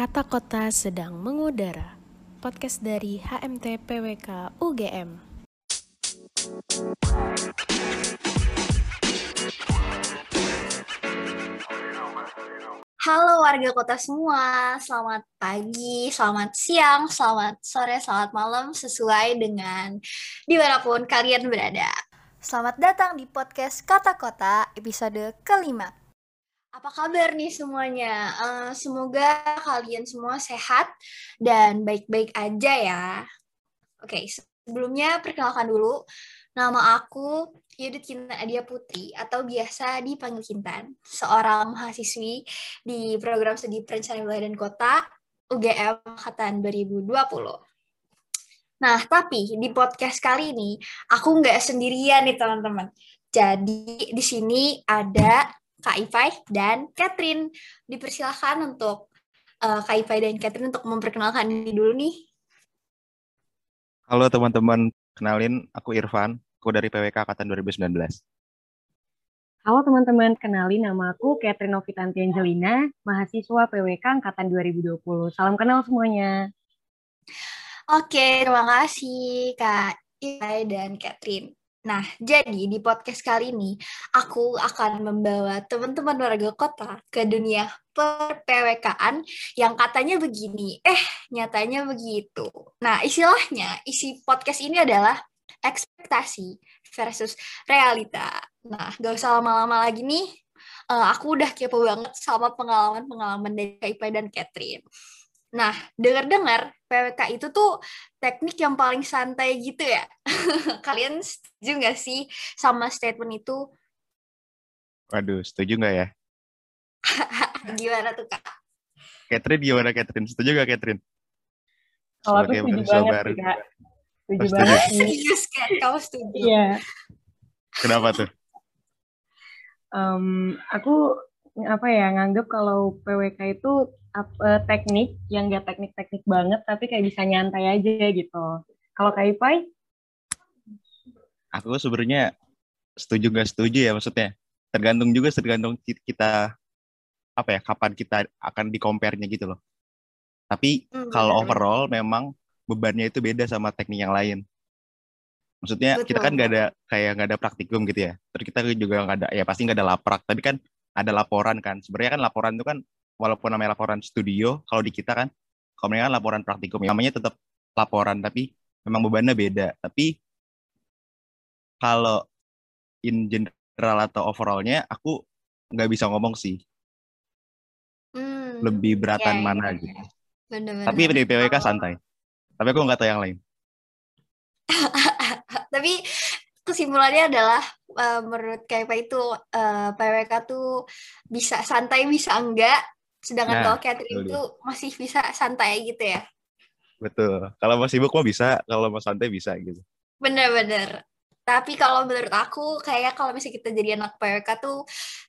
Kata Kota sedang mengudara. Podcast dari HMT PWK UGM. Halo warga kota semua, selamat pagi, selamat siang, selamat sore, selamat malam, sesuai dengan di mana pun kalian berada. Selamat datang di podcast Kata Kota episode kelima. Apa kabar nih semuanya? Uh, semoga kalian semua sehat dan baik-baik aja ya. Oke, sebelumnya perkenalkan dulu, nama aku Yudit Kinta Adia Putri atau biasa dipanggil Kintan, seorang mahasiswi di program studi perencanaan wilayah dan kota UGM angkatan 2020. Nah, tapi di podcast kali ini aku nggak sendirian nih teman-teman. Jadi di sini ada Kak Ipai dan Catherine. Dipersilahkan untuk uh, Kak Ipai dan Catherine untuk memperkenalkan diri dulu nih. Halo teman-teman, kenalin aku Irfan, Aku dari PWK Angkatan 2019. Halo teman-teman, kenalin nama aku Catherine Novitanti Angelina, mahasiswa PWK Angkatan 2020. Salam kenal semuanya. Oke, terima kasih Kak Ilai dan Catherine. Nah, jadi di podcast kali ini aku akan membawa teman-teman warga kota ke dunia per yang katanya begini, eh nyatanya begitu. Nah, istilahnya isi podcast ini adalah ekspektasi versus realita. Nah, gak usah lama-lama lagi nih. Uh, aku udah kepo banget sama pengalaman-pengalaman dari Kaipai dan Catherine. Nah, dengar-dengar PWK itu tuh teknik yang paling santai gitu ya. Kalian setuju nggak sih sama statement itu? Waduh, setuju nggak ya? gimana tuh, Kak? Catherine gimana, Catherine? Setuju nggak, Catherine? Kalau aku setuju banget, baru. Kak setuju oh, banget serius kan kamu setuju iya kenapa tuh um, aku apa ya nganggap kalau PWK itu apa, teknik yang gak teknik-teknik banget tapi kayak bisa nyantai aja gitu kalau kayak Ipai aku sebenarnya setuju gak setuju ya maksudnya tergantung juga tergantung kita apa ya kapan kita akan di compare-nya gitu loh tapi hmm, kalau overall memang bebannya itu beda sama teknik yang lain. Maksudnya Betul. kita kan nggak ada kayak nggak ada praktikum gitu ya. Terus kita juga nggak ada ya pasti nggak ada laprak. Tapi kan ada laporan kan. Sebenarnya kan laporan itu kan walaupun namanya laporan studio, kalau di kita kan kalau kan laporan praktikum, ya, namanya tetap laporan tapi memang bebannya beda. Tapi kalau in general atau overallnya aku nggak bisa ngomong sih. Hmm, lebih beratan ya, mana ya, gitu. Tapi di PWK santai. Tapi aku nggak tahu yang lain. Tapi kesimpulannya adalah uh, menurut KP itu uh, eh, PWK tuh bisa santai bisa enggak, sedangkan nah, kalau catering itu masih bisa santai gitu ya. Betul. Kalau mau sibuk mau bisa, kalau mau santai bisa gitu. Bener-bener. Tapi kalau menurut aku kayak kalau misalnya kita jadi anak PWK tuh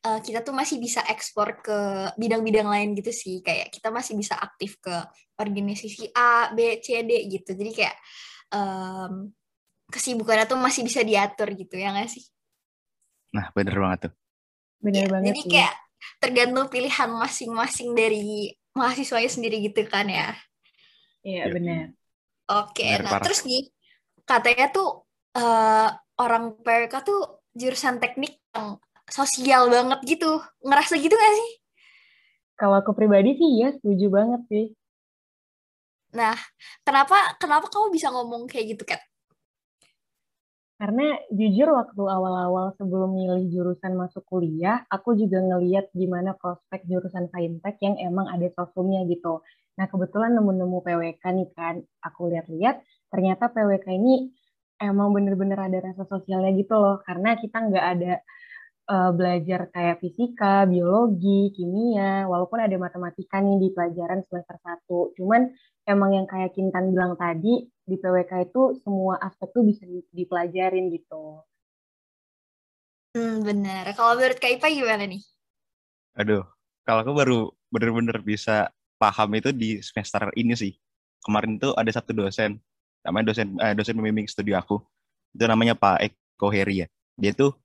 uh, kita tuh masih bisa ekspor ke bidang-bidang lain gitu sih. Kayak kita masih bisa aktif ke organisasi A, B, C, D gitu. Jadi kayak um, kesibukannya tuh masih bisa diatur gitu ya nggak sih? Nah bener banget tuh. Bener ya, banget. Jadi sih. kayak tergantung pilihan masing-masing dari mahasiswanya sendiri gitu kan ya. Iya benar. Oke, bener, nah parah. terus nih katanya tuh uh, orang PWK tuh jurusan teknik yang sosial banget gitu. Ngerasa gitu gak sih? Kalau aku pribadi sih ya setuju banget sih. Nah, kenapa kenapa kamu bisa ngomong kayak gitu, Kat? Karena jujur waktu awal-awal sebelum milih jurusan masuk kuliah, aku juga ngeliat gimana prospek jurusan fintech yang emang ada sosumnya gitu. Nah, kebetulan nemu-nemu PWK nih kan, aku lihat-lihat, ternyata PWK ini emang bener-bener ada rasa sosialnya gitu loh, karena kita nggak ada uh, belajar kayak fisika, biologi, kimia, walaupun ada matematika nih di pelajaran semester 1. Cuman emang yang kayak Kintan bilang tadi, di PWK itu semua aspek tuh bisa dipelajarin gitu. Hmm, benar. Kalau menurut Kak Ipa gimana nih? Aduh, kalau aku baru bener-bener bisa paham itu di semester ini sih. Kemarin tuh ada satu dosen, namanya dosen eh, dosen pembimbing studi aku. Itu namanya Pak Eko Heri ya. Dia tuh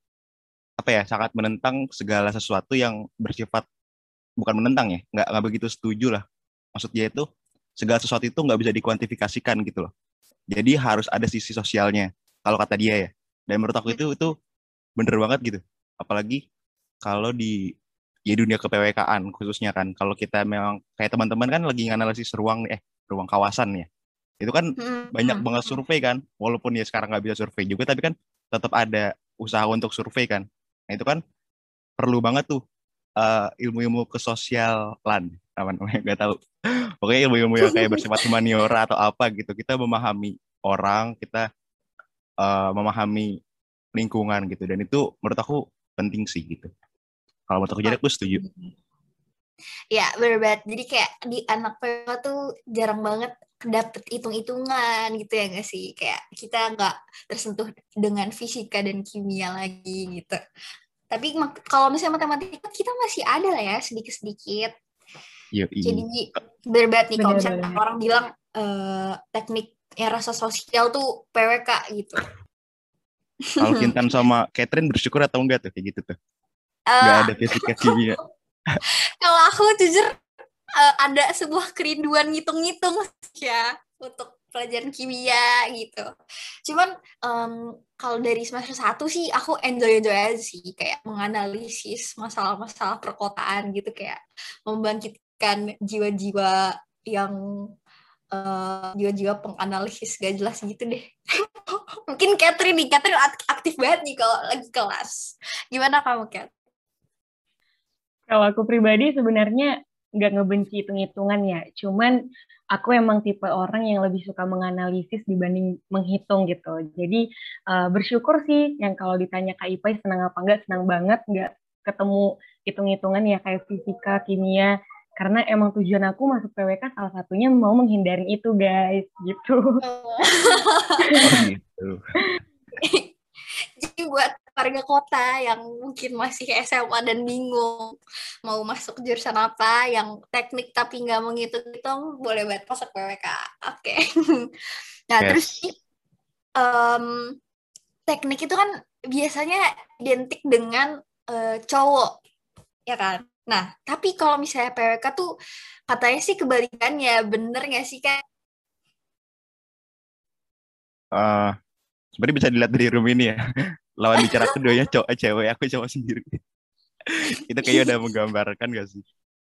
apa ya sangat menentang segala sesuatu yang bersifat bukan menentang ya nggak nggak begitu setuju lah maksudnya itu segala sesuatu itu nggak bisa dikuantifikasikan gitu loh. Jadi harus ada sisi sosialnya kalau kata dia ya. Dan menurut aku itu itu bener banget gitu. Apalagi kalau di ya dunia kepwk khususnya kan kalau kita memang kayak teman-teman kan lagi nganalisis ruang eh ruang kawasan ya itu kan hmm. banyak banget survei kan walaupun ya sekarang nggak bisa survei juga tapi kan tetap ada usaha untuk survei kan nah itu kan perlu banget tuh uh, ilmu-ilmu kesosialan apa namanya nggak tahu pokoknya ilmu-ilmu yang kayak bersifat humaniora atau apa gitu kita memahami orang kita uh, memahami lingkungan gitu dan itu menurut aku penting sih gitu kalau menurut aku jadi aku setuju. Ya, bener banget. Jadi kayak di anak PWK tuh jarang banget dapet hitung-hitungan gitu ya gak sih? Kayak kita nggak tersentuh dengan fisika dan kimia lagi gitu. Tapi kalau misalnya matematika kita masih ada lah ya sedikit-sedikit. Iya, Jadi bener banget nih kalau misalnya orang bilang uh, teknik yang rasa sosial tuh PWK gitu. Kalau Kintan sama Catherine bersyukur atau enggak tuh kayak gitu tuh? Gak ada fisika kimia. Kalau aku jujur uh, ada sebuah kerinduan ngitung-ngitung ya untuk pelajaran kimia gitu. Cuman um, kalau dari semester satu sih aku enjoy-enjoy aja sih kayak menganalisis masalah-masalah perkotaan gitu kayak membangkitkan jiwa-jiwa yang uh, jiwa-jiwa penganalisis gak jelas gitu deh. Mungkin Catherine nih, Catherine aktif banget nih kalau lagi kelas. Gimana kamu, Kat? Kalau aku pribadi sebenarnya nggak ngebenci hitung-hitungan ya. Cuman aku emang tipe orang yang lebih suka menganalisis dibanding menghitung gitu. Jadi uh, bersyukur sih yang kalau ditanya Kak Ipai senang apa enggak, senang banget nggak ketemu hitung-hitungan ya kayak fisika, kimia. Karena emang tujuan aku masuk PWK salah satunya mau menghindari itu guys, gitu. Oh, gitu. Jadi buat warga kota yang mungkin masih SMA dan bingung mau masuk jurusan apa yang teknik tapi nggak menghitung-hitung boleh banget masuk PWK oke okay. nah yes. terus um, teknik itu kan biasanya identik dengan uh, cowok ya kan nah tapi kalau misalnya PWK tuh katanya sih kebalikannya bener nggak sih kan uh, sebenarnya bisa dilihat dari room ini ya lawan bicara keduanya cowok eh, cewek aku cowok sendiri. Itu kayaknya udah menggambarkan gak sih?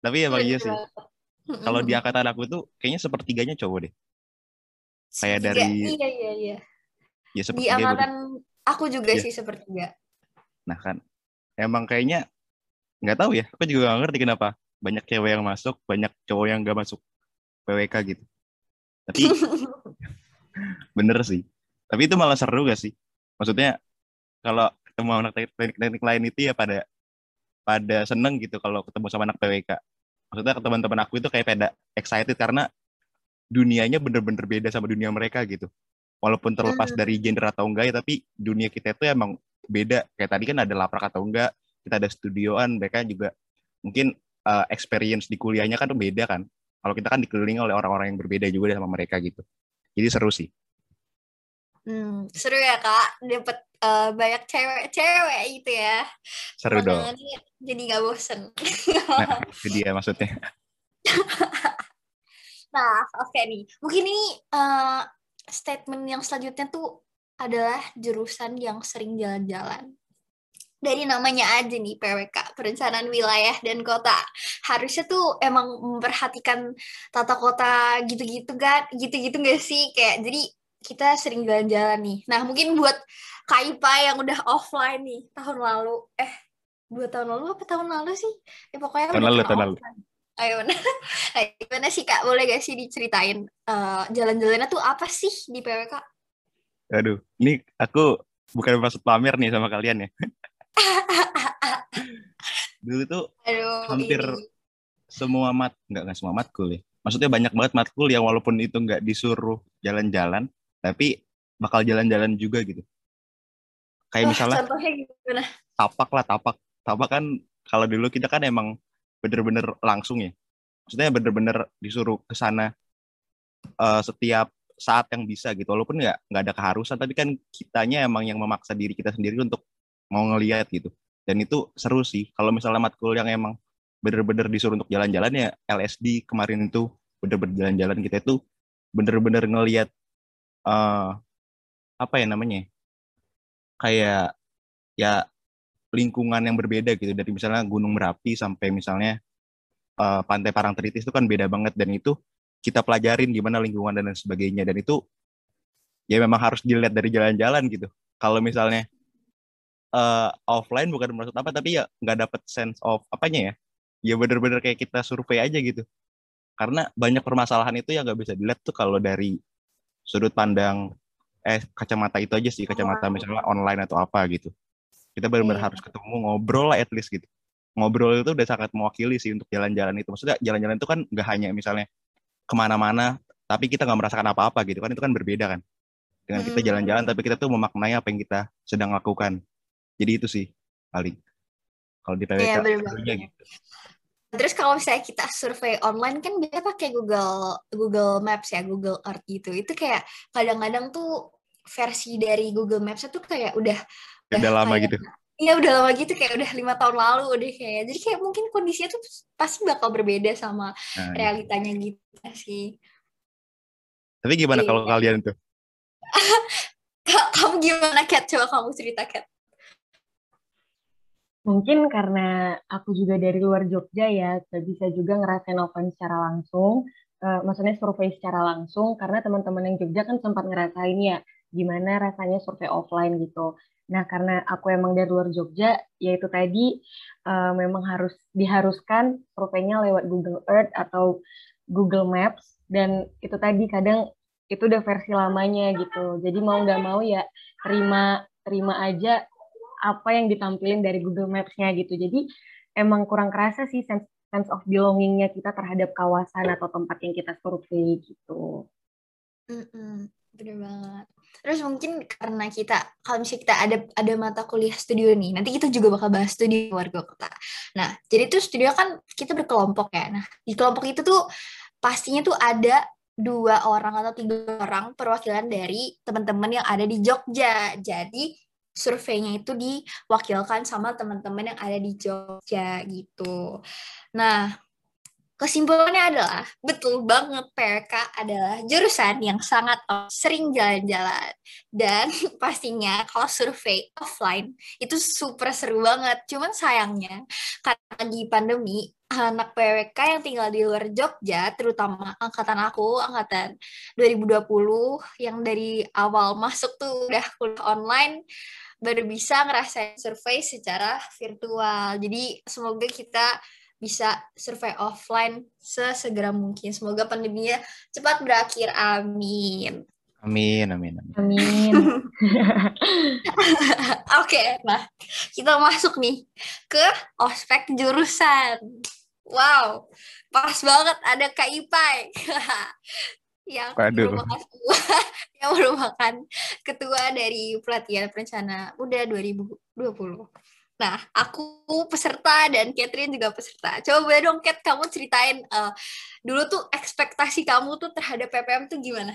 Tapi emang iya sih. Kalau di angkatan aku tuh kayaknya sepertiganya cowok deh. Kayak dari iya iya iya. Ya, di angkatan aku juga ya. sih sepertiga. Nah kan. Emang kayaknya nggak tahu ya. Aku juga gak ngerti kenapa. Banyak cewek yang masuk banyak cowok yang gak masuk PWK gitu. Tapi bener sih. Tapi itu malah seru gak sih? Maksudnya kalau ketemu anak teknik-teknik lain itu ya pada pada seneng gitu kalau ketemu sama anak PWK. Maksudnya ke teman-teman aku itu kayak pada excited karena dunianya bener-bener beda sama dunia mereka gitu. Walaupun terlepas hmm. dari gender atau enggak ya, tapi dunia kita itu emang beda. Kayak tadi kan ada laprak atau enggak, kita ada studioan, mereka juga mungkin uh, experience di kuliahnya kan beda kan. Kalau kita kan dikelilingi oleh orang-orang yang berbeda juga sama mereka gitu. Jadi seru sih. Hmm, seru ya kak, dapat uh, banyak cewek-cewek gitu ya. Seru dong. Jadi gak bosen. nah, itu dia maksudnya. nah, oke okay nih. Mungkin ini uh, statement yang selanjutnya tuh adalah jurusan yang sering jalan-jalan. Dari namanya aja nih PWK, Perencanaan Wilayah dan Kota. Harusnya tuh emang memperhatikan tata kota gitu-gitu kan, gitu-gitu gak sih? Kayak jadi kita sering jalan-jalan nih. Nah, mungkin buat Kaipa yang udah offline nih tahun lalu. Eh, dua tahun lalu apa tahun lalu sih? Ya pokoknya tahun lalu, tahun lalu. Ayo, nah, gimana sih Kak? Boleh gak sih diceritain uh, jalan-jalannya tuh apa sih di PWK? Aduh, ini aku bukan maksud pamer nih sama kalian ya. Dulu tuh Aduh, hampir ini. semua mat, nggak nggak semua matkul ya. Maksudnya banyak banget matkul yang walaupun itu nggak disuruh jalan-jalan, tapi bakal jalan-jalan juga gitu. Kayak oh, misalnya contohnya gimana? Tapak lah, tapak. Tapak kan kalau dulu kita kan emang bener-bener langsung ya. Maksudnya bener-bener disuruh ke sana uh, setiap saat yang bisa gitu. Walaupun nggak nggak ada keharusan, tapi kan kitanya emang yang memaksa diri kita sendiri untuk mau ngeliat gitu. Dan itu seru sih. Kalau misalnya matkul yang emang bener-bener disuruh untuk jalan-jalan ya LSD kemarin itu bener-bener jalan-jalan kita itu bener-bener ngelihat uh, apa ya namanya kayak ya lingkungan yang berbeda gitu. Dari misalnya Gunung Merapi sampai misalnya uh, Pantai Parangtritis itu kan beda banget. Dan itu kita pelajarin gimana lingkungan dan lain sebagainya. Dan itu ya memang harus dilihat dari jalan-jalan gitu. Kalau misalnya uh, offline bukan maksud apa tapi ya nggak dapet sense of apanya ya. Ya bener-bener kayak kita survei aja gitu. Karena banyak permasalahan itu yang nggak bisa dilihat tuh kalau dari sudut pandang eh kacamata itu aja sih kacamata misalnya online atau apa gitu. Kita benar-benar yeah. harus ketemu ngobrol lah at least gitu. Ngobrol itu udah sangat mewakili sih untuk jalan-jalan itu. Maksudnya jalan-jalan itu kan nggak hanya misalnya ke mana-mana tapi kita nggak merasakan apa-apa gitu kan. Itu kan berbeda kan dengan kita jalan-jalan tapi kita tuh memaknai apa yang kita sedang lakukan. Jadi itu sih paling kalau di PWK yeah, gitu Terus kalau misalnya kita survei online kan biasa pakai Google Google Maps ya, Google Earth gitu. Itu kayak kadang-kadang tuh versi dari Google Maps itu kayak udah udah lama gitu Iya udah lama gitu kayak udah lima tahun lalu udah kayak jadi kayak mungkin kondisinya tuh pasti bakal berbeda sama nah, iya. realitanya gitu sih. Tapi gimana kalau iya. kalian tuh? kamu gimana Kat? Coba kamu cerita Kat. Mungkin karena aku juga dari luar Jogja ya, bisa juga ngerasain offline secara langsung. Uh, maksudnya survei secara langsung karena teman-teman yang Jogja kan sempat ngerasain ya gimana rasanya survei offline gitu. Nah, karena aku emang dari luar Jogja, yaitu tadi uh, memang harus diharuskan surveinya lewat Google Earth atau Google Maps dan itu tadi kadang itu udah versi lamanya gitu. Jadi mau nggak mau ya terima terima aja apa yang ditampilin dari Google Maps-nya gitu. Jadi emang kurang kerasa sih sense, sense of belonging-nya kita terhadap kawasan atau tempat yang kita survei gitu. Mm -mm, bener banget. Terus mungkin karena kita kalau misalnya kita ada ada mata kuliah studio nih, nanti kita juga bakal bahas studio warga kota. Nah, jadi tuh studio kan kita berkelompok ya. Nah, di kelompok itu tuh pastinya tuh ada dua orang atau tiga orang perwakilan dari teman-teman yang ada di Jogja. Jadi surveinya itu diwakilkan sama teman-teman yang ada di Jogja gitu. Nah, Kesimpulannya adalah, betul banget PK adalah jurusan yang sangat sering jalan-jalan. Dan pastinya kalau survei offline itu super seru banget. Cuman sayangnya, karena di pandemi, anak PWK yang tinggal di luar Jogja, terutama angkatan aku, angkatan 2020, yang dari awal masuk tuh udah kuliah online, baru bisa ngerasain survei secara virtual. Jadi semoga kita bisa survei offline sesegera mungkin. Semoga pandeminya cepat berakhir. Amin. Amin, amin, amin. Amin. Oke, okay, nah kita masuk nih ke ospek jurusan. Wow, pas banget ada Kak Ipai. yang Waduh. merupakan ketua, yang merupakan ketua dari pelatihan perencana muda 2020. Nah, aku peserta dan Catherine juga peserta. Coba boleh dong, Cat, kamu ceritain uh, dulu tuh ekspektasi kamu tuh terhadap PPM tuh gimana?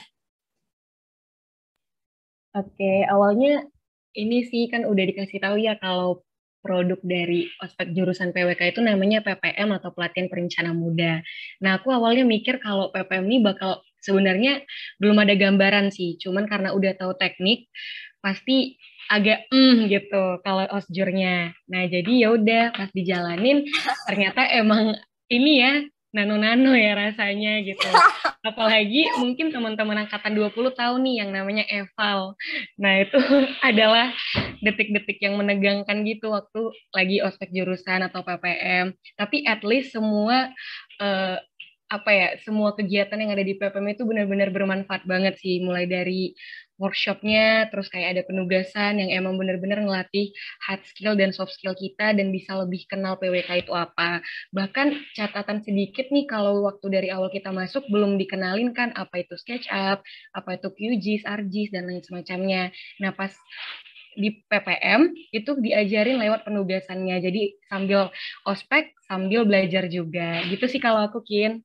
Oke, awalnya ini sih kan udah dikasih tahu ya kalau produk dari ospek jurusan PWK itu namanya PPM atau pelatihan perencana muda. Nah, aku awalnya mikir kalau PPM ini bakal sebenarnya belum ada gambaran sih, cuman karena udah tahu teknik, pasti agak mm gitu kalau osjurnya. Nah jadi ya udah pas dijalanin ternyata emang ini ya nano-nano ya rasanya gitu. Apalagi mungkin teman-teman angkatan 20 tahun nih yang namanya eval. Nah itu adalah detik-detik yang menegangkan gitu waktu lagi ospek jurusan atau PPM. Tapi at least semua uh, apa ya semua kegiatan yang ada di PPM itu benar-benar bermanfaat banget sih. Mulai dari workshopnya terus kayak ada penugasan yang emang benar-benar ngelatih hard skill dan soft skill kita dan bisa lebih kenal PWK itu apa. Bahkan catatan sedikit nih kalau waktu dari awal kita masuk belum dikenalin kan apa itu SketchUp apa itu QGIS, ArcGIS dan lain semacamnya. Nah pas di PPM itu diajarin lewat penugasannya. Jadi sambil ospek sambil belajar juga. Gitu sih kalau aku Kin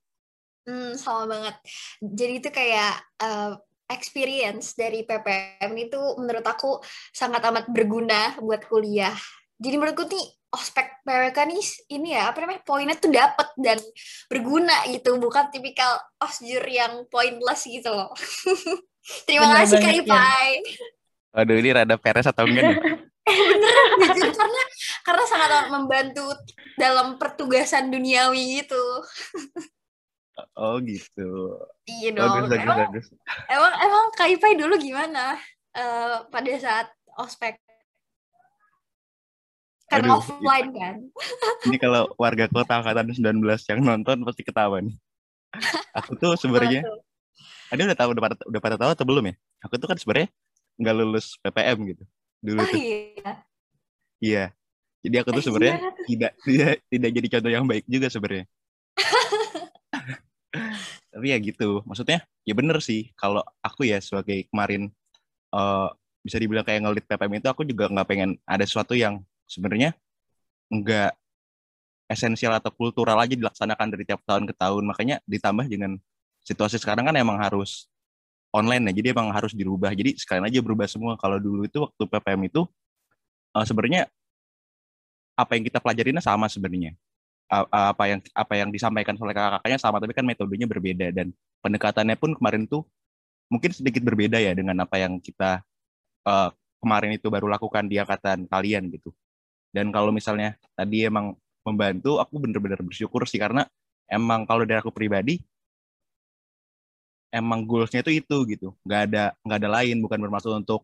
Hmm, sama banget. Jadi itu kayak uh, experience dari PPM itu menurut aku sangat amat berguna buat kuliah. Jadi menurutku nih ospek PWK nih ini ya apa namanya poinnya tuh dapet dan berguna gitu bukan tipikal osjur yang pointless gitu loh terima Bener kasih Kak Ipai ya. Waduh ini rada peres atau enggak nih? eh beneran jujur karena karena sangat membantu dalam pertugasan duniawi gitu oh gitu iya dong bagus, bagus, emang, bagus. emang emang Kak Ipai dulu gimana uh, pada saat ospek karena Aduh, offline kan. Ini kalau warga kota angkatan 19 yang nonton pasti ketawa nih. Aku tuh sebenarnya Ini udah tahu udah pada udah pada tahu atau belum ya? Aku tuh kan sebenarnya nggak lulus PPM gitu dulu oh, tuh. Iya. Iya. Jadi aku tuh sebenarnya iya. tidak tidak tidak jadi contoh yang baik juga sebenarnya. Tapi ya gitu. Maksudnya ya bener sih kalau aku ya sebagai kemarin uh, bisa dibilang kayak ngelit PPM itu aku juga nggak pengen ada sesuatu yang sebenarnya nggak esensial atau kultural aja dilaksanakan dari tiap tahun ke tahun. Makanya ditambah dengan situasi sekarang kan emang harus online ya, jadi emang harus dirubah. Jadi sekalian aja berubah semua. Kalau dulu itu waktu PPM itu uh, sebenarnya apa yang kita pelajarinnya sama sebenarnya. Apa yang apa yang disampaikan oleh kakak-kakaknya sama, tapi kan metodenya berbeda. Dan pendekatannya pun kemarin tuh mungkin sedikit berbeda ya dengan apa yang kita uh, kemarin itu baru lakukan di angkatan kalian gitu. Dan kalau misalnya tadi emang membantu, aku bener-bener bersyukur sih. Karena emang kalau dari aku pribadi emang goalsnya itu itu gitu, nggak ada nggak ada lain, bukan bermaksud untuk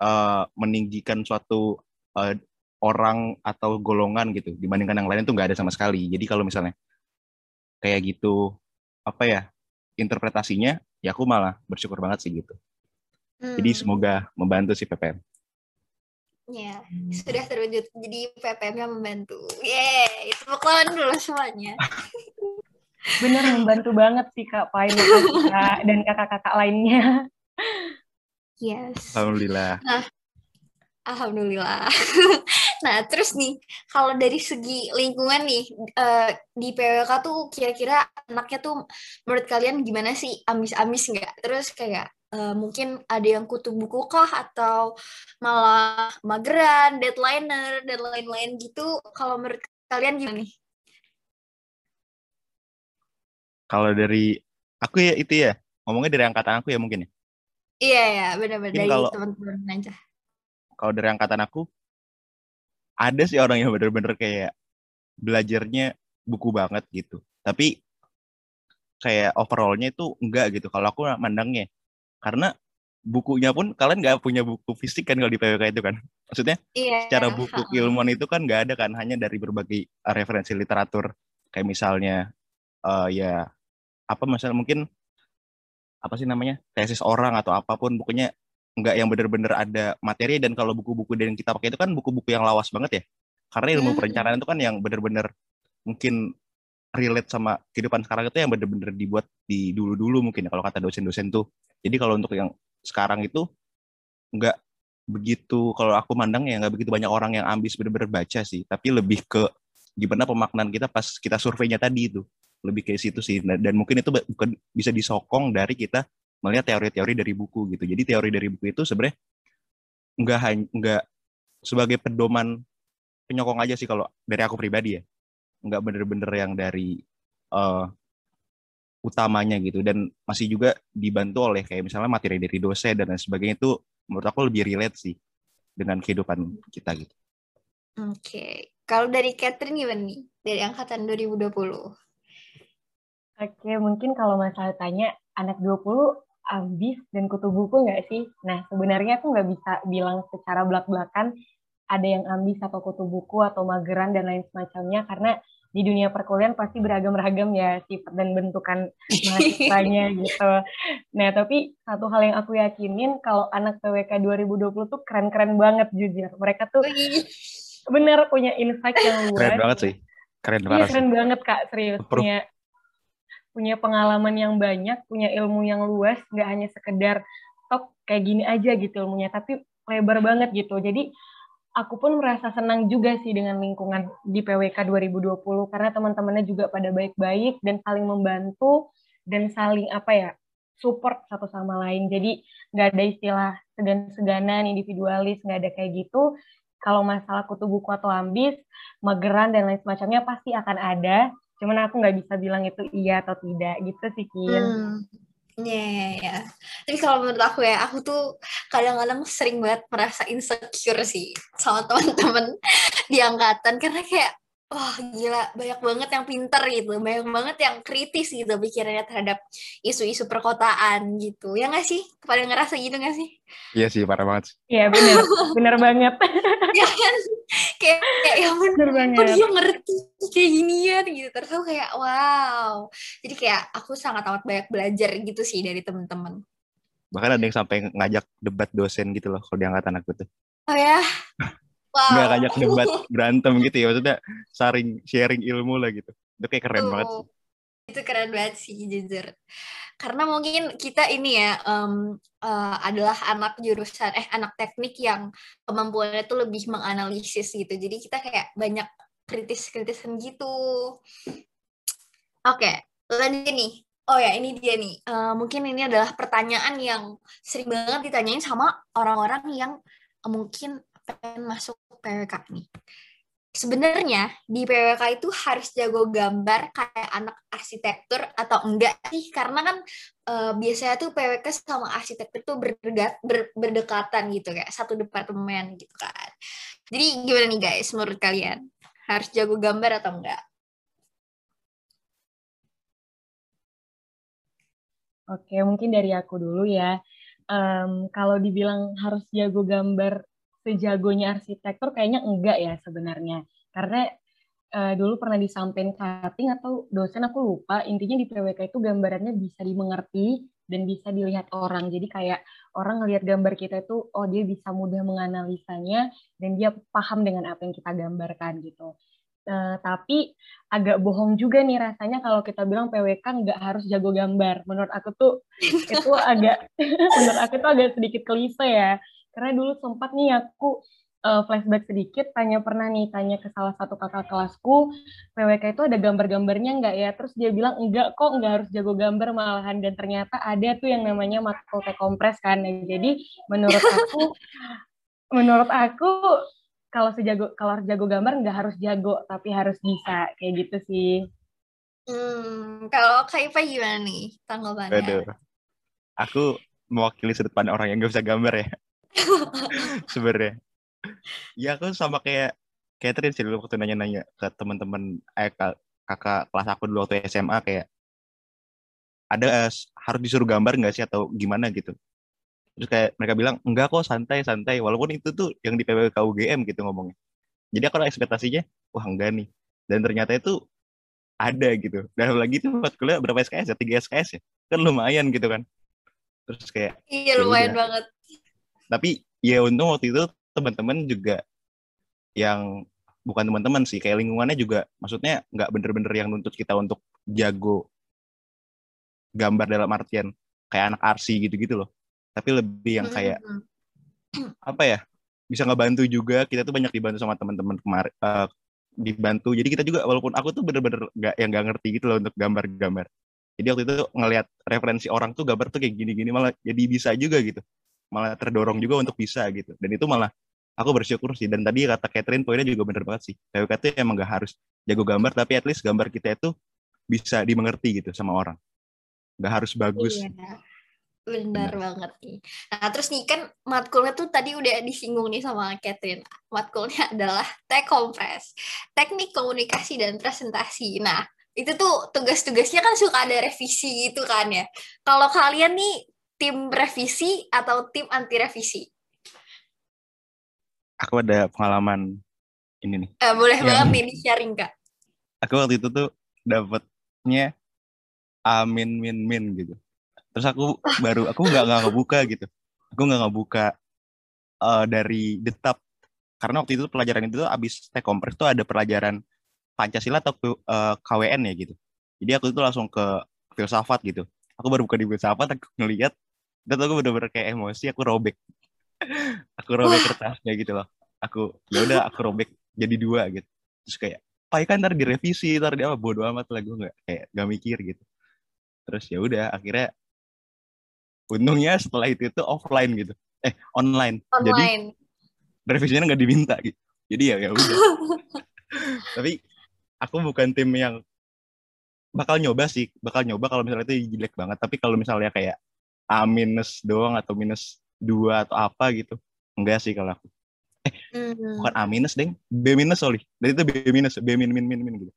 uh, meninggikan suatu uh, orang atau golongan gitu dibandingkan yang lain itu nggak ada sama sekali. Jadi kalau misalnya kayak gitu apa ya interpretasinya, ya aku malah bersyukur banget sih gitu. Hmm. Jadi semoga membantu si PPM. Ya, sudah terwujud. Jadi PPM-nya membantu. Yeay, itu lawan dulu semuanya. Bener membantu banget sih Kak Pai dan kakak-kakak lainnya. Yes. Alhamdulillah. Nah, Alhamdulillah. Nah, terus nih, kalau dari segi lingkungan nih, uh, di PWK tuh kira-kira anaknya tuh menurut kalian gimana sih? Amis-amis nggak? Terus kayak uh, mungkin ada yang kutu buku kah atau malah mageran, deadlineer dan lain-lain gitu. Kalau menurut kalian gimana nih? Kalau dari aku ya itu ya, ngomongnya dari angkatan aku ya mungkin ya. Iya ya, benar-benar dari teman-teman aja. Kalau dari angkatan aku, ada sih orang yang benar-benar kayak belajarnya buku banget gitu. Tapi kayak overallnya itu enggak gitu. Kalau aku mandangnya, karena bukunya pun kalian nggak punya buku fisik kan kalau di PWK itu kan maksudnya iya. secara buku ilmuwan itu kan nggak ada kan hanya dari berbagai uh, referensi literatur kayak misalnya uh, ya apa misalnya mungkin apa sih namanya tesis orang atau apa pun bukunya nggak yang benar-benar ada materi dan kalau buku-buku yang kita pakai itu kan buku-buku yang lawas banget ya. Karena ilmu hmm. perencanaan itu kan yang benar-benar mungkin relate sama kehidupan sekarang itu yang benar-benar dibuat di dulu-dulu mungkin ya kalau kata dosen-dosen tuh. Jadi kalau untuk yang sekarang itu nggak begitu kalau aku mandang ya nggak begitu banyak orang yang ambis benar-benar baca sih, tapi lebih ke gimana pemaknaan kita pas kita surveinya tadi itu. Lebih ke situ sih. Dan mungkin itu bukan bisa disokong dari kita melihat teori-teori dari buku gitu jadi teori dari buku itu sebenarnya nggak hanya nggak sebagai pedoman penyokong aja sih kalau dari aku pribadi ya nggak bener-bener yang dari uh, utamanya gitu dan masih juga dibantu oleh kayak misalnya materi dari dosen dan lain sebagainya itu menurut aku lebih relate sih dengan kehidupan kita gitu. Oke, okay. kalau dari Catherine gimana nih dari angkatan 2020? Oke, okay, mungkin kalau masalah tanya anak 20 ambis dan kutu buku nggak sih? Nah, sebenarnya aku nggak bisa bilang secara belak-belakan ada yang ambis atau kutu buku atau mageran dan lain semacamnya karena di dunia perkuliahan pasti beragam-ragam ya sifat dan bentukan mahasiswanya gitu. Nah, tapi satu hal yang aku yakinin kalau anak PWK 2020 tuh keren-keren banget jujur. Mereka tuh bener punya insight yang luas. Keren banget sih. Keren iya, banget. Iya, keren banget Kak, serius. Punya punya pengalaman yang banyak, punya ilmu yang luas, nggak hanya sekedar tok kayak gini aja gitu ilmunya, tapi lebar banget gitu. Jadi aku pun merasa senang juga sih dengan lingkungan di PWK 2020 karena teman-temannya juga pada baik-baik dan saling membantu dan saling apa ya support satu sama lain. Jadi nggak ada istilah segan-seganan, individualis, nggak ada kayak gitu. kalau masalah kutu buku atau ambis, mageran dan lain semacamnya pasti akan ada. Cuman aku nggak bisa bilang itu iya atau tidak gitu sih, Kin. Hmm. Iya, yeah, iya. Tapi kalau menurut aku ya, aku tuh kadang-kadang sering banget merasa insecure sih sama teman-teman di angkatan karena kayak wah gila banyak banget yang pinter gitu. Banyak banget yang kritis gitu pikirannya terhadap isu-isu perkotaan gitu. Ya nggak sih? Pada ngerasa gitu nggak sih? Iya sih parah banget. Iya benar benar banget. Ya kan? Kayak kayak ya bener banget. kok dia ngerti kayak ginian gitu. Terus aku kayak wow. Jadi kayak aku sangat amat banyak belajar gitu sih dari temen-temen. Bahkan ada yang sampai ngajak debat dosen gitu loh kalau di angkatan aku tuh. Oh ya wow. nggak ngajak debat berantem gitu ya maksudnya sharing sharing ilmu lah gitu itu kayak keren banget sih. itu keren banget sih jujur karena mungkin kita ini ya um, uh, adalah anak jurusan eh anak teknik yang kemampuannya itu lebih menganalisis gitu jadi kita kayak banyak kritis-kritisan gitu oke okay, lanjut nih Oh ya, ini dia nih. Uh, mungkin ini adalah pertanyaan yang sering banget ditanyain sama orang-orang yang mungkin pengen masuk PWK nih. Sebenarnya di PWK itu harus jago gambar kayak anak arsitektur atau enggak sih? Karena kan e, biasanya tuh PWK sama arsitektur tuh berdekat, ber, berdekatan gitu kayak satu departemen gitu kan. Jadi gimana nih guys menurut kalian? Harus jago gambar atau enggak? Oke, mungkin dari aku dulu ya. Um, kalau dibilang harus jago gambar sejagonya arsitektur kayaknya enggak ya sebenarnya. Karena uh, dulu pernah disampaikan cutting atau dosen aku lupa, intinya di PWK itu gambarannya bisa dimengerti dan bisa dilihat orang. Jadi kayak orang ngelihat gambar kita itu, oh dia bisa mudah menganalisanya dan dia paham dengan apa yang kita gambarkan gitu. Uh, tapi agak bohong juga nih rasanya kalau kita bilang PWK nggak harus jago gambar. Menurut aku tuh itu agak, menurut aku tuh agak sedikit klise ya. Karena dulu sempat nih aku uh, flashback sedikit, tanya pernah nih tanya ke salah satu kakak kelasku, PWK itu ada gambar-gambarnya nggak ya? Terus dia bilang enggak kok, nggak harus jago gambar malahan dan ternyata ada tuh yang namanya matkul kompres kan. Nah, jadi menurut aku, menurut aku kalau sejago kalau harus jago gambar nggak harus jago tapi harus bisa kayak gitu sih. Hmm, kalau Kak Ipa gimana nih tanggapannya? Aduh, aku mewakili sudut pandang orang yang gak bisa gambar ya sebenarnya. Ya aku sama kayak Catherine sih dulu waktu nanya-nanya ke teman-teman eh kakak kelas aku dulu waktu SMA kayak ada uh, harus disuruh gambar nggak sih atau gimana? gitu. Terus kayak mereka bilang enggak kok santai santai. Walaupun itu tuh yang di PPK UGM gitu ngomongnya. Jadi aku ekspektasinya wah enggak nih. Dan ternyata itu ada gitu. Dan lagi itu buat kuliah berapa SKS ya? Tiga SKS ya? Kan lumayan gitu kan. Terus kayak iya ya lumayan banget tapi ya untung waktu itu teman-teman juga yang bukan teman-teman sih kayak lingkungannya juga maksudnya nggak bener-bener yang nuntut kita untuk jago gambar dalam artian kayak anak arsi gitu-gitu loh. Tapi lebih yang kayak apa ya bisa ngebantu juga. Kita tuh banyak dibantu sama teman-teman kemarin uh, dibantu. Jadi kita juga walaupun aku tuh bener-bener nggak yang nggak ngerti gitu loh untuk gambar-gambar. Jadi waktu itu ngelihat referensi orang tuh gambar tuh kayak gini-gini malah jadi bisa juga gitu malah terdorong juga untuk bisa gitu dan itu malah aku bersyukur sih dan tadi kata Catherine poinnya juga bener banget sih PWK itu emang gak harus jago gambar tapi at least gambar kita itu bisa dimengerti gitu sama orang gak harus bagus iya. Benar, Benar banget nih. Nah, terus nih kan matkulnya tuh tadi udah disinggung nih sama Catherine. Matkulnya adalah tech kompres, teknik komunikasi dan presentasi. Nah, itu tuh tugas-tugasnya kan suka ada revisi gitu kan ya. Kalau kalian nih tim revisi atau tim anti revisi? Aku ada pengalaman ini nih. Eh, boleh yang... banget nih di sharing kak. Aku waktu itu tuh dapetnya amin min min gitu. Terus aku baru aku nggak nggak ngebuka gitu. Aku nggak ngebuka uh, dari detap karena waktu itu pelajaran itu tuh abis teh kompres tuh ada pelajaran Pancasila atau uh, eh, KWN ya gitu. Jadi aku itu langsung ke filsafat gitu. Aku baru buka di filsafat, aku ngeliat dan aku bener-bener kayak emosi aku robek. Aku robek kertasnya gitu loh. Aku ya udah aku robek jadi dua gitu. Terus kayak pak kan ntar direvisi ntar dia apa bodo amat lah gue nggak kayak gak mikir gitu. Terus ya udah akhirnya untungnya setelah itu itu offline gitu. Eh online, online. jadi revisinya nggak diminta gitu. Jadi ya ya udah. Tapi aku bukan tim yang bakal nyoba sih bakal nyoba kalau misalnya itu jelek banget tapi kalau misalnya kayak A minus doang atau minus dua atau apa gitu enggak sih kalau aku eh mm. bukan A minus deng B minus sorry dari itu B minus B min min min min gitu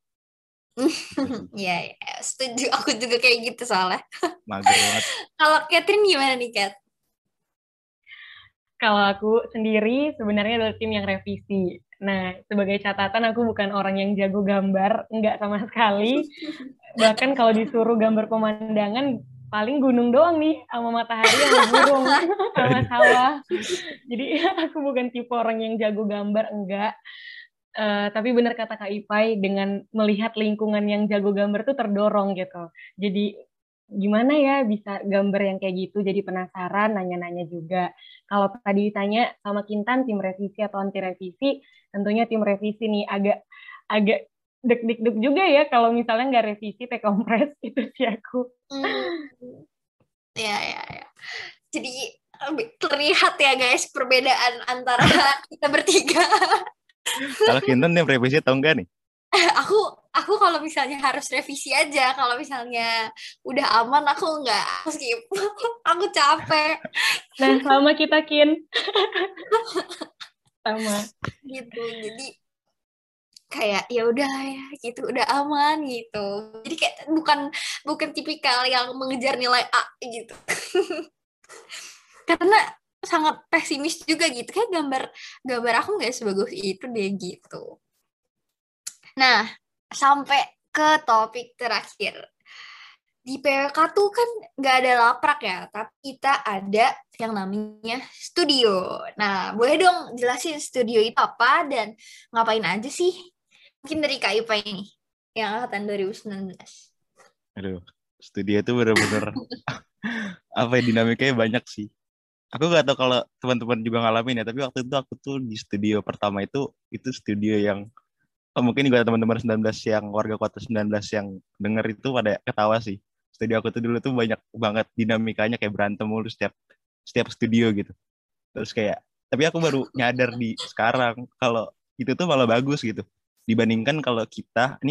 Iya, ya, setuju. Aku juga kayak gitu soalnya. Mager banget. Kalau Catherine gimana nih, Kat? Kalau aku sendiri sebenarnya adalah tim yang revisi. Nah, sebagai catatan aku bukan orang yang jago gambar, enggak sama sekali. Bahkan kalau disuruh gambar pemandangan, paling gunung doang nih, sama matahari sama burung, sama sawah. Jadi aku bukan tipe orang yang jago gambar, enggak. Uh, tapi benar kata Kak Ipai, dengan melihat lingkungan yang jago gambar tuh terdorong gitu. Jadi gimana ya bisa gambar yang kayak gitu? Jadi penasaran nanya-nanya juga. Kalau tadi ditanya sama Kintan tim revisi atau anti revisi tentunya tim revisi nih. Agak agak deg-deg juga ya kalau misalnya nggak revisi take kompres itu sih aku. Hmm. ya ya ya jadi terlihat ya guys perbedaan antara kita bertiga. Kalau Kintan tim revisi atau enggak nih? Aku aku kalau misalnya harus revisi aja kalau misalnya udah aman aku nggak skip. Aku capek. Nah sama kita kin. Sama. Gitu jadi kayak ya udah ya gitu udah aman gitu. Jadi kayak bukan bukan tipikal yang mengejar nilai A gitu. Karena sangat pesimis juga gitu. Kayak gambar gambar aku nggak sebagus itu deh gitu. Nah, sampai ke topik terakhir. Di PWK tuh kan nggak ada laprak ya, tapi kita ada yang namanya studio. Nah, boleh dong jelasin studio itu apa dan ngapain aja sih? Mungkin dari Kak Ipa ini, yang angkatan 2019. Aduh, studio itu bener-bener apa ya dinamikanya banyak sih. Aku gak tahu kalau teman-teman juga ngalamin ya, tapi waktu itu aku tuh di studio pertama itu itu studio yang mungkin juga teman-teman 19 yang warga kota 19 yang denger itu pada ketawa sih. Studio aku tuh dulu tuh banyak banget dinamikanya kayak berantem mulu setiap setiap studio gitu. Terus kayak tapi aku baru nyadar di sekarang kalau itu tuh malah bagus gitu. Dibandingkan kalau kita, ini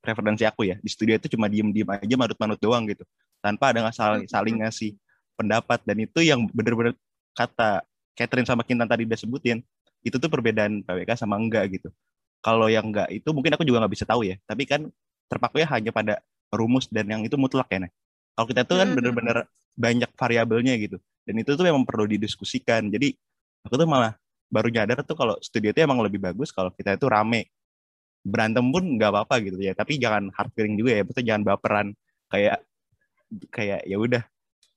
preferensi aku ya, di studio itu cuma diem-diem aja manut-manut doang gitu. Tanpa ada saling, saling ngasih pendapat. Dan itu yang bener-bener kata Catherine sama Kintan tadi udah sebutin, itu tuh perbedaan PWK sama enggak gitu kalau yang enggak itu mungkin aku juga nggak bisa tahu ya. Tapi kan terpaku ya hanya pada rumus dan yang itu mutlak ya nah kalau kita tuh kan hmm. bener-bener banyak variabelnya gitu. Dan itu tuh memang perlu didiskusikan. Jadi aku tuh malah baru nyadar tuh kalau studio itu emang lebih bagus kalau kita itu rame. Berantem pun nggak apa-apa gitu ya. Tapi jangan hard feeling juga ya. Betul jangan baperan. Kayak kayak ya udah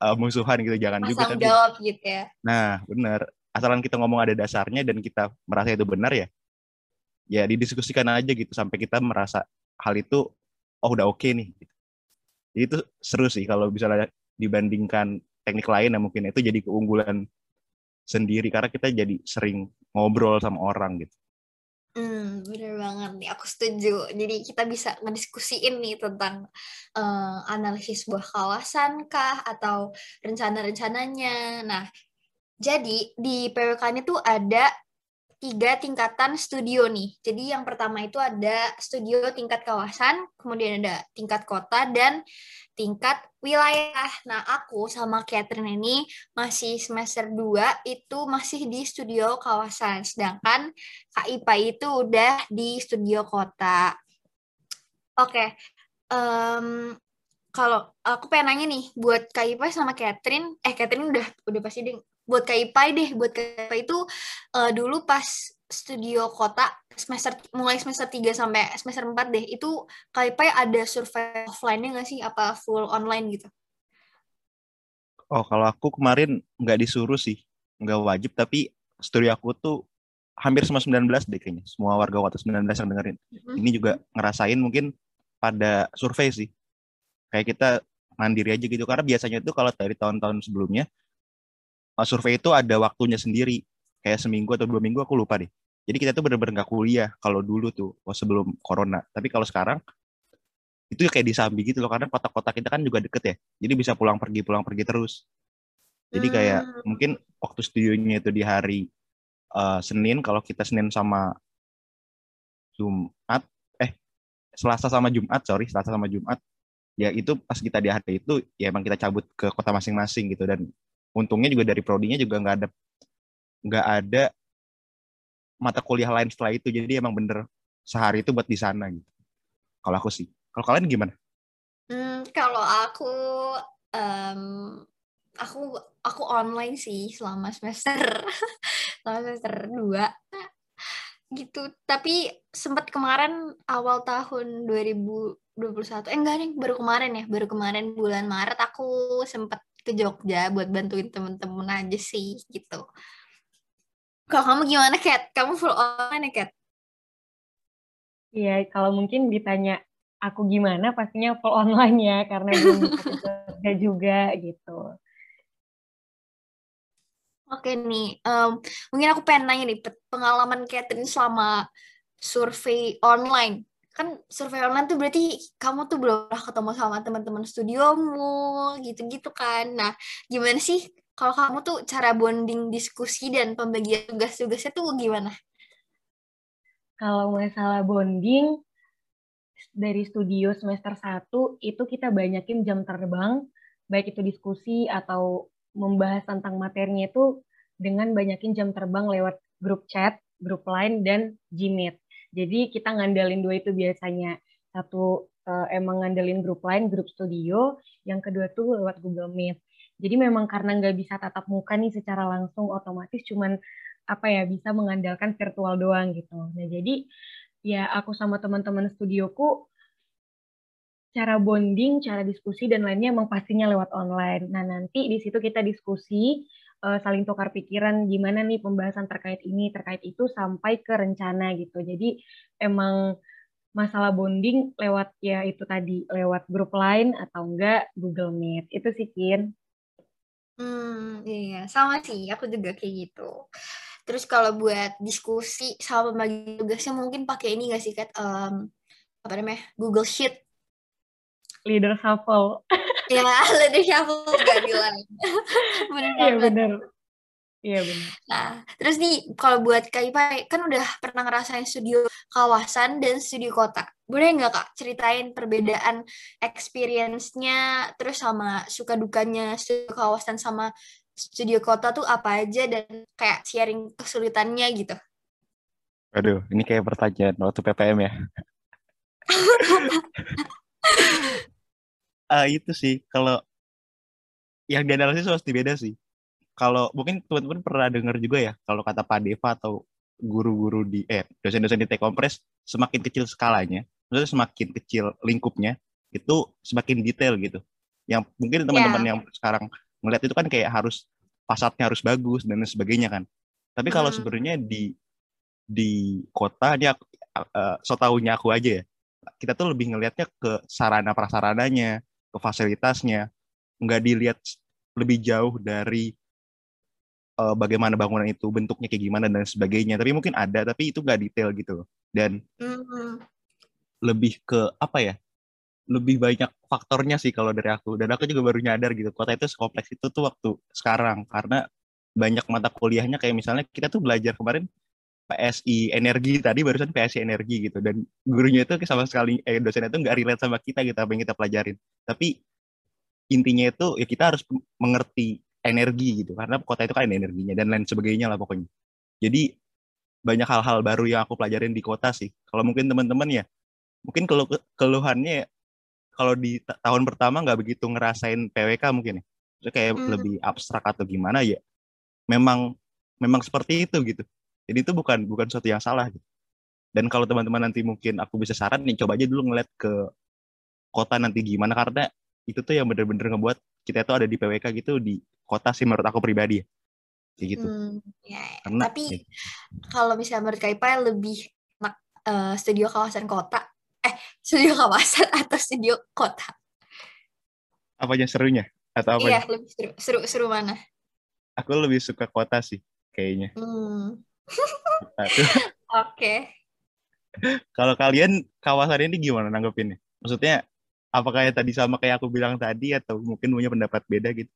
uh, musuhan gitu. Jangan juga tapi jawab gitu ya. Nah benar asalkan kita ngomong ada dasarnya dan kita merasa itu benar ya ya didiskusikan aja gitu sampai kita merasa hal itu oh udah oke okay nih gitu. Jadi itu seru sih kalau bisa dibandingkan teknik lain yang mungkin itu jadi keunggulan sendiri karena kita jadi sering ngobrol sama orang gitu. Hmm, bener banget nih, aku setuju. Jadi kita bisa ngediskusiin nih tentang uh, analisis sebuah kawasan kah atau rencana-rencananya. Nah, jadi di PWK-nya tuh ada tiga tingkatan studio nih. Jadi yang pertama itu ada studio tingkat kawasan, kemudian ada tingkat kota dan tingkat wilayah. Nah, aku sama Catherine ini masih semester 2 itu masih di studio kawasan, sedangkan Kak Ipa itu udah di studio kota. Oke. Okay. Um, kalau aku pengen nanya nih buat Kak Ipa sama Catherine, eh Catherine udah udah pasti ding buat Kak Ipai deh, buat Kak Ipai itu uh, dulu pas studio kota semester mulai semester 3 sampai semester 4 deh, itu Ipai ada survei offline-nya nggak sih? Apa full online gitu? Oh, kalau aku kemarin nggak disuruh sih, nggak wajib, tapi studio aku tuh hampir semua 19 deh kayaknya, semua warga kota 19 yang dengerin. Mm-hmm. Ini juga ngerasain mungkin pada survei sih. Kayak kita mandiri aja gitu, karena biasanya itu kalau dari tahun-tahun sebelumnya, survei itu ada waktunya sendiri. Kayak seminggu atau dua minggu aku lupa deh. Jadi kita tuh bener-bener nggak kuliah kalau dulu tuh sebelum corona. Tapi kalau sekarang itu kayak di Sambi gitu loh karena kota-kota kita kan juga deket ya. Jadi bisa pulang pergi pulang pergi terus. Jadi kayak hmm. mungkin waktu studionya itu di hari uh, Senin kalau kita Senin sama Jumat eh Selasa sama Jumat sorry Selasa sama Jumat ya itu pas kita di hari itu ya emang kita cabut ke kota masing-masing gitu. Dan untungnya juga dari prodinya juga nggak ada nggak ada mata kuliah lain setelah itu. Jadi emang bener sehari itu buat di sana gitu. Kalau aku sih. Kalau kalian gimana? Hmm, kalau aku um, aku aku online sih selama semester selama semester dua. Gitu. Tapi sempat kemarin awal tahun 2021 eh enggak nih baru kemarin ya. Baru kemarin bulan Maret aku sempat ke Jogja buat bantuin temen-temen aja sih gitu kalau kamu gimana Kat? Kamu full online ya Kat? Iya, kalau mungkin ditanya aku gimana pastinya full online ya karena belum kerja juga gitu. Oke nih, um, mungkin aku pengen nanya nih pengalaman Catherine selama survei online. Kan survei online tuh berarti kamu tuh belum pernah ketemu sama teman-teman studiomu, gitu-gitu kan. Nah, gimana sih kalau kamu tuh cara bonding diskusi dan pembagian tugas-tugasnya tuh gimana? Kalau masalah bonding, dari studio semester 1 itu kita banyakin jam terbang, baik itu diskusi atau membahas tentang materinya itu dengan banyakin jam terbang lewat grup chat, grup line, dan Gmeet. Jadi kita ngandalin dua itu biasanya. Satu uh, emang ngandelin grup line, grup studio, yang kedua tuh lewat Google Meet. Jadi memang karena nggak bisa tatap muka nih secara langsung, otomatis cuman apa ya bisa mengandalkan virtual doang gitu. Nah jadi ya aku sama teman-teman studioku cara bonding, cara diskusi dan lainnya emang pastinya lewat online. Nah, nanti di situ kita diskusi uh, saling tukar pikiran gimana nih pembahasan terkait ini, terkait itu sampai ke rencana gitu. Jadi emang masalah bonding lewat ya itu tadi lewat grup lain atau enggak Google Meet. Itu sih Kin. Hmm, iya, sama sih. Aku juga kayak gitu. Terus kalau buat diskusi sama pembagi tugasnya mungkin pakai ini nggak sih, Kat? Um, apa namanya? Google Sheet. Leader shuffle. ya, leader shuffle keadilan. bener Iya, bener. Iya benar. Nah, terus nih kalau buat Kak Ipa kan udah pernah ngerasain studio kawasan dan studio kota. Boleh nggak Kak ceritain perbedaan experience-nya terus sama suka dukanya studio kawasan sama studio kota tuh apa aja dan kayak sharing kesulitannya gitu. Aduh, ini kayak pertanyaan waktu PPM ya. uh, itu sih kalau yang dianalisis pasti beda sih. Kalau mungkin teman-teman pernah dengar juga ya kalau kata Pak Deva atau guru-guru di eh dosen-dosen di T-Kompres semakin kecil skalanya, maksudnya semakin kecil lingkupnya itu semakin detail gitu. Yang mungkin teman-teman yeah. yang sekarang ngeliat itu kan kayak harus fasadnya harus bagus dan sebagainya kan. Tapi kalau hmm. sebenarnya di di kota dia uh, so taunya aku aja ya. Kita tuh lebih ngelihatnya ke sarana prasarananya, ke fasilitasnya, nggak dilihat lebih jauh dari uh, bagaimana bangunan itu bentuknya kayak gimana dan sebagainya. Tapi mungkin ada, tapi itu nggak detail gitu. Dan hmm. lebih ke apa ya? lebih banyak faktornya sih kalau dari aku dan aku juga baru nyadar gitu kota itu sekompleks itu tuh waktu sekarang karena banyak mata kuliahnya kayak misalnya kita tuh belajar kemarin PSI energi tadi barusan PSI energi gitu dan gurunya itu sama sekali eh dosennya itu nggak relate sama kita gitu apa yang kita pelajarin tapi intinya itu ya kita harus mengerti energi gitu karena kota itu kan ada energinya dan lain sebagainya lah pokoknya jadi banyak hal-hal baru yang aku pelajarin di kota sih kalau mungkin teman-teman ya mungkin keluh keluhannya kalau di tahun pertama nggak begitu ngerasain PWK mungkin ya. Itu kayak hmm. lebih abstrak atau gimana ya. Memang memang seperti itu gitu. Jadi itu bukan bukan sesuatu yang salah gitu. Dan kalau teman-teman nanti mungkin aku bisa saran nih coba aja dulu ngeliat ke kota nanti gimana karena itu tuh yang bener-bener ngebuat kita tuh ada di PWK gitu di kota sih menurut aku pribadi ya. Kayak gitu. Hmm, ya, Karena, tapi ya. kalau misalnya menurut Kaipa lebih enak uh, studio kawasan kota eh studio kawasan atau studio kota apa aja serunya atau apa iya lebih seru seru seru mana aku lebih suka kota sih kayaknya hmm. oke okay. kalau kalian kawasan ini gimana nanggepinnya maksudnya apakah ya tadi sama kayak aku bilang tadi atau mungkin punya pendapat beda gitu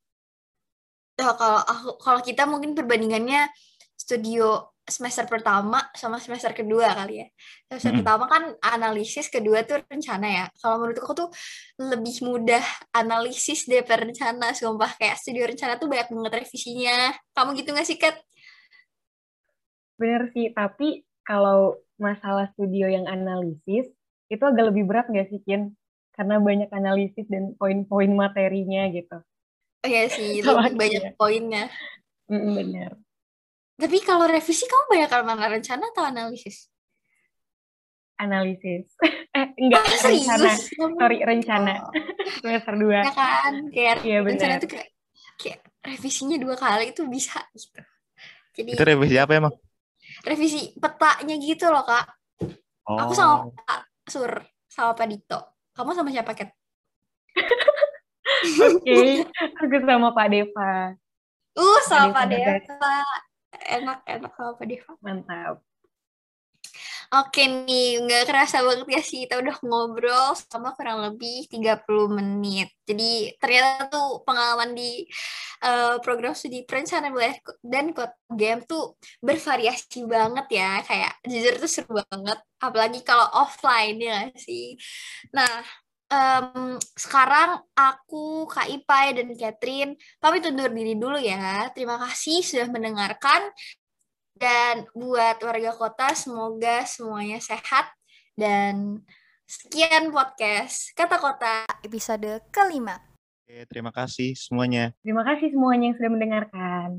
oh, kalau aku kalau kita mungkin perbandingannya studio semester pertama sama semester kedua kali ya. Semester Mm-mm. pertama kan analisis, kedua tuh rencana ya. Kalau menurut aku tuh lebih mudah analisis daripada rencana. Sumpah kayak studio rencana tuh banyak banget revisinya. Kamu gitu gak sih, Kat? Bener sih, tapi kalau masalah studio yang analisis, itu agak lebih berat nggak sih, Kin? Karena banyak analisis dan poin-poin materinya gitu. Oh iya sih, lebih banyak kayak. poinnya. Mm, bener. Tapi kalau revisi kamu banyak mana rencana atau analisis? Analisis. eh, enggak, Oh, rencana. serius? Kamu- Sorry, rencana. Oh, Semester 2. ya kan? Kayak Iya, rencana benar. tuh kayak, kayak revisinya dua kali itu bisa gitu. Jadi Itu revisi apa emang? Revisi petanya gitu loh, Kak. Oh, Aku sama Pak Sur, sama Pak Dito. Kamu sama siapa, Kat? Oke, aku sama Pak Deva. Uh, sama Pak Deva, guys. Deva. Enak, enak sama Pak Deva. Mantap. Oke nih, nggak kerasa banget ya sih kita udah ngobrol sama kurang lebih 30 menit. Jadi ternyata tuh pengalaman di eh, program studi perencanaan wilayah dan kota game tuh bervariasi banget ya. Kayak jujur tuh seru banget. Apalagi kalau offline ya sih. Nah, em, sekarang aku, Kak Ipai, dan Catherine pamit undur diri dulu ya. Terima kasih sudah mendengarkan. Dan buat warga kota, semoga semuanya sehat. Dan sekian podcast Kata Kota episode kelima. Oke, terima kasih semuanya. Terima kasih semuanya yang sudah mendengarkan.